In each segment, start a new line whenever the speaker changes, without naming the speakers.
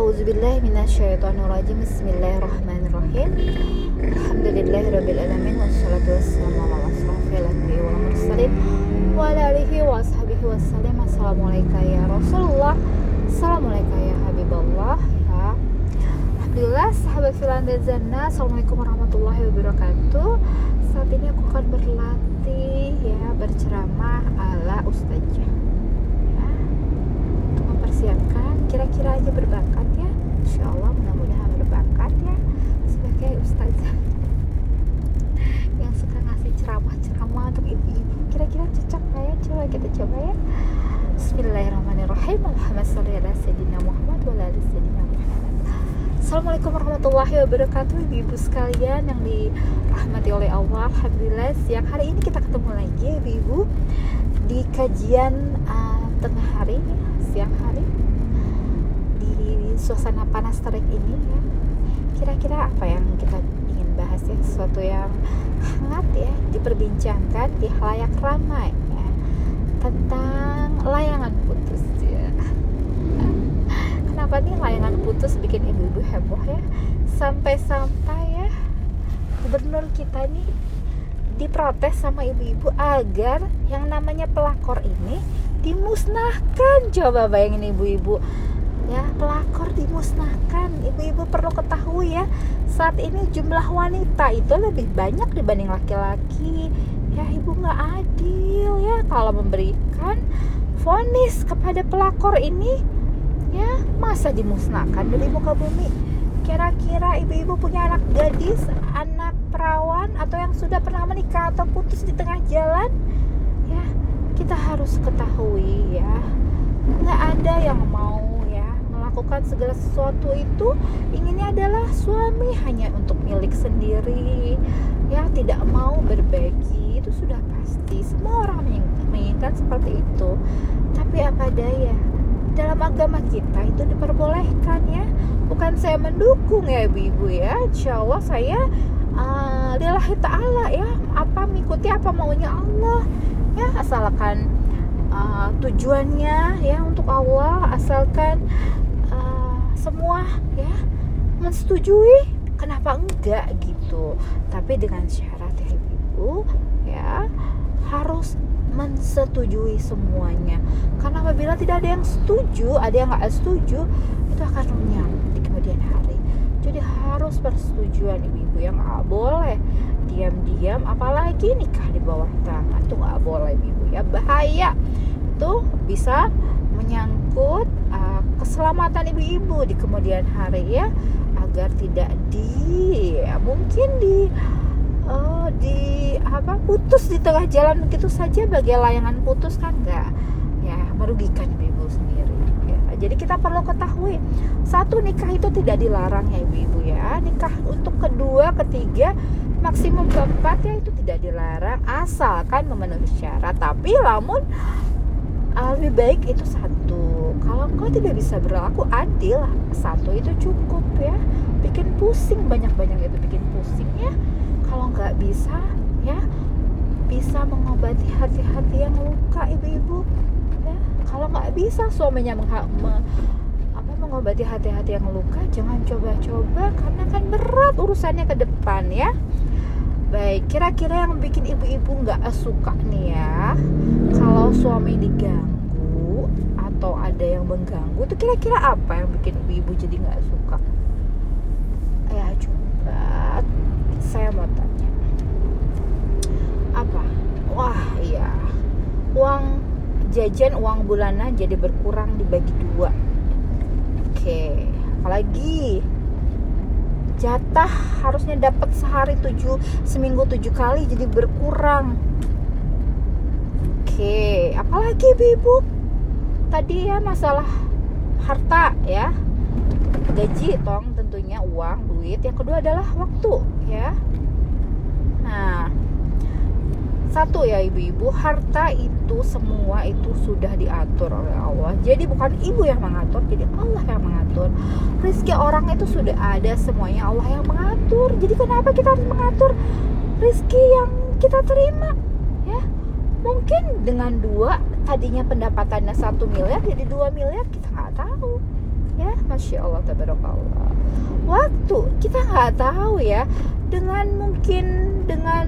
A'udzubillahi minasyaitonirrajim. Bismillahirrahmanirrahim. Alhamdulillahirabbil alamin wassalatu wassalamu ala mursalin wa ala alihi wa. Assalamualaikum ya Rasulullah. Assalamualaikum ya. Ya. Alhamdulillah sahabat filan dan. Assalamualaikum warahmatullahi wabarakatuh. Saat ini aku akan berlatih ya berceramah ala ustazah. Ya. Untuk mempersiapkan kira-kira aja berbakat ya. Insya Allah mudah-mudahan berbakat ya sebagai ustazah yang suka ngasih ceramah-ceramah untuk ibu-ibu. Kira-kira cocok nggak ya? Coba kita coba ya. Bismillahirrahmanirrahim. Sayyidina Muhammad wa. Assalamualaikum warahmatullahi wabarakatuh Ibu-ibu sekalian yang dirahmati oleh Allah Alhamdulillah siang hari ini kita ketemu lagi Ibu-ibu Di kajian uh, tengah hari Siang hari suasana panas terik ini ya. Kira-kira apa yang kita ingin bahas ya? Sesuatu yang hangat ya Diperbincangkan di halayak ramai ya. Tentang layangan putus ya. Kenapa nih layangan putus bikin ibu-ibu heboh ya? Sampai-sampai ya gubernur kita nih diprotes sama ibu-ibu agar yang namanya pelakor ini dimusnahkan. Coba bayangin ibu-ibu ya pelakor dimusnahkan. Ibu-ibu perlu ketahui ya saat ini jumlah wanita itu lebih banyak dibanding laki-laki. Ya ibu nggak adil ya kalau memberikan vonis kepada pelakor ini. Ya masa dimusnahkan? Dari muka bumi. Kira-kira ibu-ibu punya anak gadis anak perawan atau yang sudah pernah menikah atau putus di tengah jalan? Ya kita harus ketahui ya. Nggak ada yang mau melakukan segala sesuatu itu inginnya adalah suami hanya untuk milik sendiri. Ya tidak mau berbagi itu sudah pasti. Semua orang menginginkan seperti itu. Tapi apa daya? Dalam agama kita itu diperbolehkan ya. Bukan saya mendukung ya ibu-ibu ya. Insya Allah saya uh, ta'ala ya. Apa mengikuti apa maunya Allah ya. Asalkan uh, tujuannya ya untuk Allah. Asalkan semua ya. Mensetujui kenapa enggak gitu. Tapi dengan syarat ya ibu ya harus mensetujui semuanya. Karena apabila tidak ada yang setuju ada yang nggak setuju itu akan runyam di kemudian hari. Jadi harus persetujuan ibu-ibu yang nggak boleh diam-diam apalagi nikah di bawah tangan itu nggak boleh ibu ya. Bahaya. Itu bisa menyangkut uh, keselamatan ibu-ibu di kemudian hari ya agar tidak di ya, mungkin di uh, di apa putus di tengah jalan begitu saja bagai layangan putus kan enggak? Ya merugikan ibu sendiri ya. jadi kita perlu ketahui satu nikah itu tidak dilarang ya ibu-ibu ya. Nikah untuk kedua ketiga maksimum keempat ya itu tidak dilarang asalkan memenuhi syarat. Tapi namun lebih baik itu satu kalau kau tidak bisa berlaku adil. Satu itu cukup ya. Bikin pusing banyak-banyak itu bikin pusing ya. Kalau nggak bisa ya bisa mengobati hati-hati yang luka ibu-ibu ya. Kalau nggak bisa suaminya mengha me apa mengobati hati-hati yang luka jangan coba-coba karena kan berat urusannya ke depan ya. Baik kira-kira yang bikin ibu-ibu nggak suka nih ya. Kalau suami diganggu atau ada yang mengganggu itu kira-kira apa yang bikin ibu-ibu jadi nggak suka? Ya coba saya mau tanya. Apa? Wah iya. Uang jajan uang bulanan jadi berkurang dibagi dua. Oke apalagi jatah harusnya dapat sehari tujuh seminggu tujuh kali jadi berkurang. Oke apalagi ibu tadi ya masalah harta ya. Gaji tong tentunya uang duit. Yang kedua adalah waktu ya. Nah satu ya ibu-ibu harta itu semua itu sudah diatur oleh Allah. Jadi bukan ibu yang mengatur jadi Allah yang mengatur. Rezeki orang itu sudah ada semuanya Allah yang mengatur. Jadi kenapa kita harus mengatur rezeki yang kita terima ya mungkin dengan dua tadinya pendapatannya satu miliar jadi dua miliar kita nggak tahu. Ya masya Allah tabarakallah. Waktu kita nggak tahu ya dengan mungkin dengan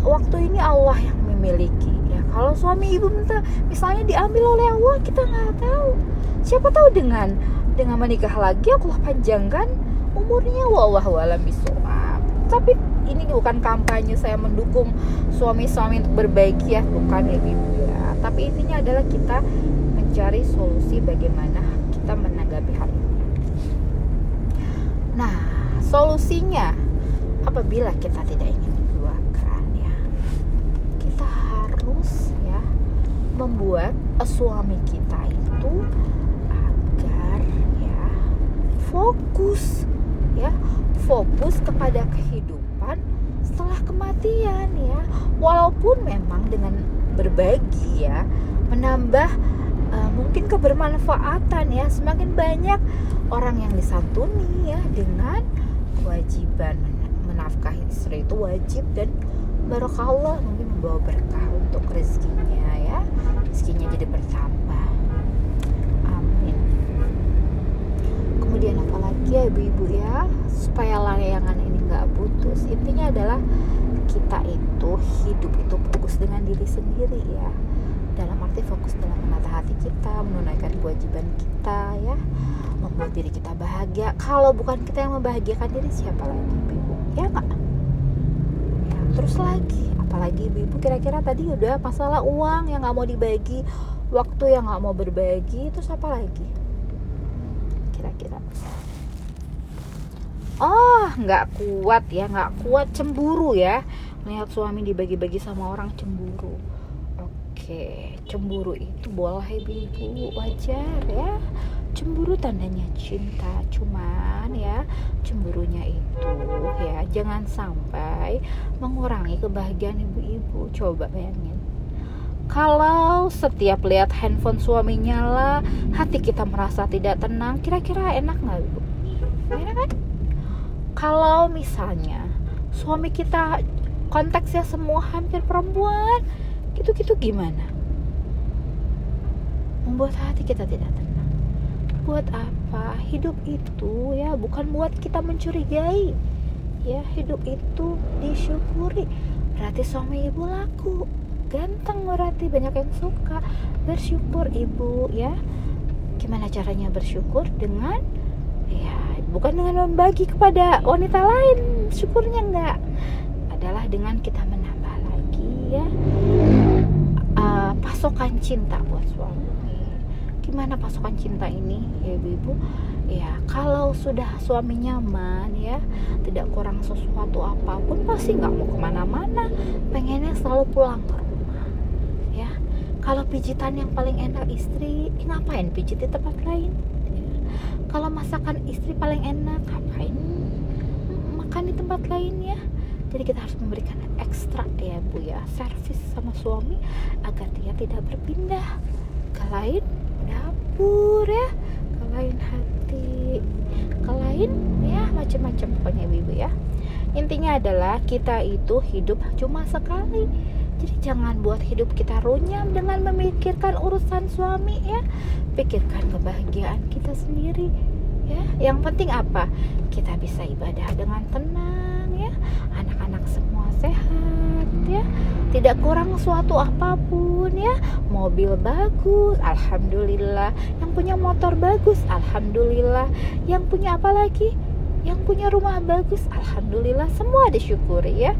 waktu ini Allah yang memiliki. Ya kalau suami ibu minta misalnya diambil oleh Allah kita nggak tahu. Siapa tahu dengan dengan menikah lagi Allah panjangkan umurnya wallahu alam bisawab. Tapi ini bukan kampanye saya mendukung suami-suami untuk berbagi ya bukan ya ibu ya tapi intinya adalah kita mencari solusi bagaimana kita menanggapi hal ini. Nah solusinya apabila kita tidak ingin menduakan ya kita harus ya membuat suami kita itu agar ya fokus ya fokus kepada kehidupan setelah kematian ya. Walaupun memang dengan berbagi ya menambah uh, mungkin kebermanfaatan ya. Semakin banyak orang yang disantuni ya dengan kewajiban menafkahi istri itu wajib dan barokallah mungkin membawa berkah untuk rezekinya ya. Rezekinya jadi bertambah. Amin. Kemudian apalagi ya ibu-ibu ya? Supaya layangan nggak putus. Intinya adalah kita itu hidup itu fokus dengan diri sendiri ya. Dalam arti fokus dalam menata hati kita menunaikan kewajiban kita ya membuat diri kita bahagia. Kalau bukan kita yang membahagiakan diri siapa lagi ibu? Ya nggak? Ya, terus lagi apalagi ibu? Kira-kira tadi udah masalah uang yang nggak mau dibagi waktu yang nggak mau berbagi terus apa lagi? Kira-kira oh nggak kuat ya nggak kuat cemburu ya. Melihat suami dibagi-bagi sama orang cemburu. Oke cemburu itu boleh ibu-ibu wajar ya. Cemburu tandanya cinta cuman ya cemburunya itu ya jangan sampai mengurangi kebahagiaan ibu-ibu. Coba bayangin. Kalau setiap lihat handphone suami nyala hati kita merasa tidak tenang kira-kira enak nggak ibu? Enak kan kalau misalnya suami kita konteksnya semua hampir perempuan gitu-gitu gimana? Membuat hati kita tidak tenang. Buat apa? Hidup itu ya bukan buat kita mencurigai. Ya hidup itu disyukuri. Berarti suami ibu laku. Ganteng berarti banyak yang suka. Bersyukur ibu ya. Gimana caranya bersyukur? Dengan ya bukan dengan membagi kepada wanita lain. Syukurnya enggak. Adalah dengan kita menambah lagi ya. Uh, pasokan cinta buat suami. Gimana pasukan cinta ini ya ibu-ibu? Ya kalau sudah suami nyaman ya tidak kurang sesuatu apa pun pasti nggak mau ke mana-mana. Pengennya selalu pulang ke rumah ya. Kalau pijitan yang paling enak istri ngapain pijit di tempat lain. Kalau masakan istri paling enak ngapain makan di tempat lain ya? Jadi kita harus memberikan ekstra ya bu ya servis sama suami agar dia tidak berpindah ke lain dapur ya ke lain hati ke lain ya macam-macam pokoknya ibu ya. Intinya adalah kita itu hidup cuma sekali jadi jangan buat hidup kita runyam dengan memikirkan urusan suami ya. Pikirkan kebahagiaan kita sendiri ya. Yang penting apa? Kita bisa ibadah dengan tenang ya. Anak-anak semua sehat ya. Tidak kurang suatu apa pun ya. Mobil bagus alhamdulillah. Yang punya motor bagus alhamdulillah. Yang punya apa lagi yang punya rumah bagus alhamdulillah semua disyukuri ya.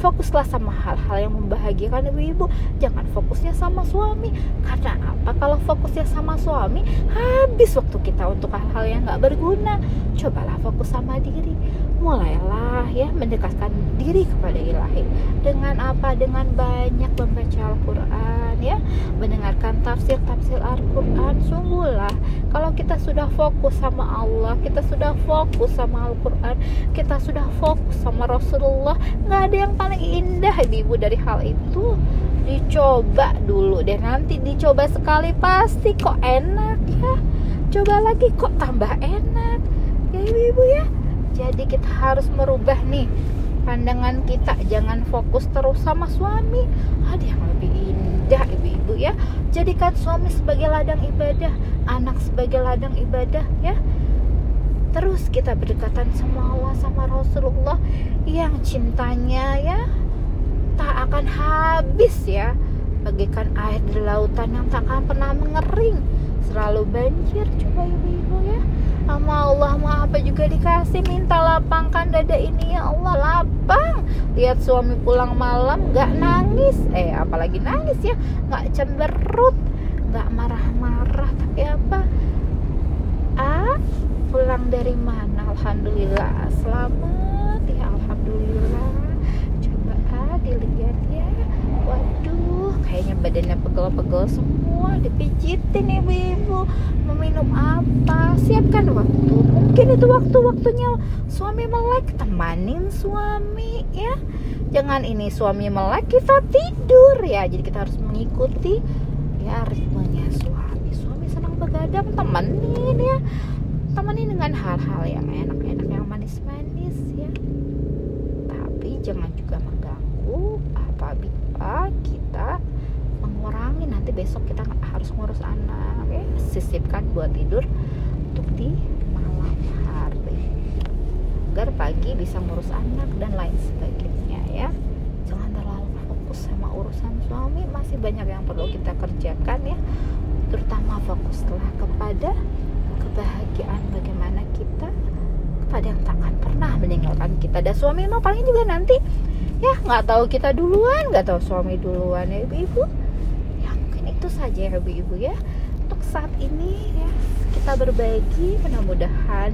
Fokuslah sama hal-hal yang membahagiakan ibu-ibu. Jangan fokusnya sama suami. Karena apa? Kalau fokusnya sama suami habis waktu kita untuk hal-hal yang gak berguna. Cobalah fokus sama diri mulailah ya mendekatkan diri kepada ilahi. Dengan apa? Dengan banyak membaca Al-Quran ya. Mendengarkan tafsir-tafsir Al-Quran. Sungguhlah kalau kita sudah fokus sama Allah kita sudah fokus sama Al-Quran kita sudah fokus sama Rasulullah nggak ada yang paling indah ibu dari hal itu. Dicoba dulu deh. Nanti dicoba sekali pasti kok enak ya. Coba lagi kok tambah enak. Ya ibu-ibu ya jadi kita harus merubah nih pandangan kita. Jangan fokus terus sama suami. Ada yang lebih indah ibu-ibu ya. Jadikan suami sebagai ladang ibadah anak sebagai ladang ibadah ya. Terus kita berdekatan sama Allah sama Rasulullah yang cintanya ya tak akan habis ya. Bagaikan air di lautan yang tak akan pernah mengering. Selalu banjir coba ibu-ibu ya sama Allah mau apa juga dikasih. Minta lapangkan dada ini ya Allah lapang. Lihat suami pulang malam nggak nangis. Eh apalagi nangis ya. Nggak cemberut nggak marah-marah. Tapi apa? Ah pulang dari mana? Alhamdulillah selamat ya Alhamdulillah coba ah dilihat ya waduh kayaknya pegel-pegel semua dipijitin ibu-ibu meminum apa siapkan waktu. Mungkin itu waktu-waktunya suami melek temanin suami ya. Jangan ini suami melek kita tidur ya. Jadi kita harus mengikuti ya ritmenya suami. Suami senang begadang temenin ya. Temani dengan hal-hal yang enak-enak yang manis-manis ya. Tapi jangan juga mengganggu apabila kita mengurangi nanti besok kita harus ngurus anak. Ya sisipkan buat tidur untuk di malam hari. Agar pagi bisa ngurus anak dan lain sebagainya ya. Jangan terlalu fokus sama urusan suami masih banyak yang perlu kita kerjakan ya. Terutama fokuslah kepada kebahagiaan bagaimana kita kepada yang takkan pernah meninggalkan kita. Dan suami mah paling juga nanti ya nggak tahu kita duluan nggak tahu suami duluan ya ya mungkin itu saja ya ibu-ibu ya. Untuk saat ini ya kita berbagi mudah-mudahan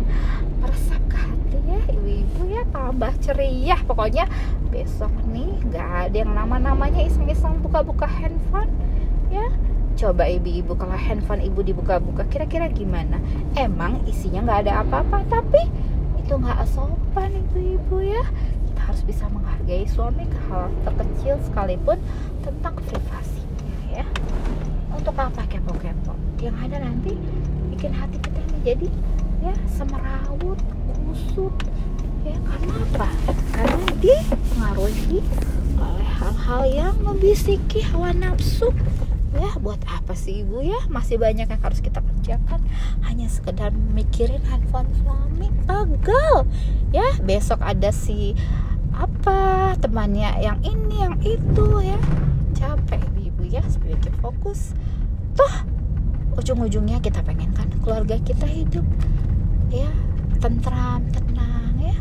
meresap ke hati ya ibu-ibu ya. Tambah ceria. Pokoknya besok nih nggak ada yang nama-namanya iseng-iseng buka-buka handphone ya. Coba ibu-ibu kalau handphone ibu dibuka-buka kira-kira gimana? Emang isinya nggak ada apa-apa tapi itu nggak sopan ibu-ibu ya. Kita harus bisa menghargai suami ke hal terkecil sekalipun tentang privasinya ya untuk apa kepo-kepo yang ada nanti bikin hati kita ini jadi ya semerawut kusut ya karena apa? Karena dipengaruhi oleh hal-hal yang membisiki hawa nafsu. Ya buat apa sih ibu ya? Masih banyak yang harus kita kerjakan. Hanya sekedar mikirin handphone suami gagal ya besok ada si apa temannya yang ini yang itu ya. Capek ibu ya sedikit fokus. Toh ujung-ujungnya kita pengen kan keluarga kita hidup ya tentram tenang ya.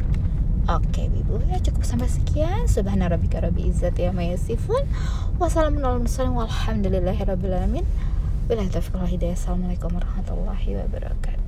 Oke ibu ya cukup sampai sekian. Subhana rabbika rabbi izzati ya mayasifun Wassalamualaikum warahmatullahi wabarakatuh. Assalamualaikum warahmatullahi wabarakatuh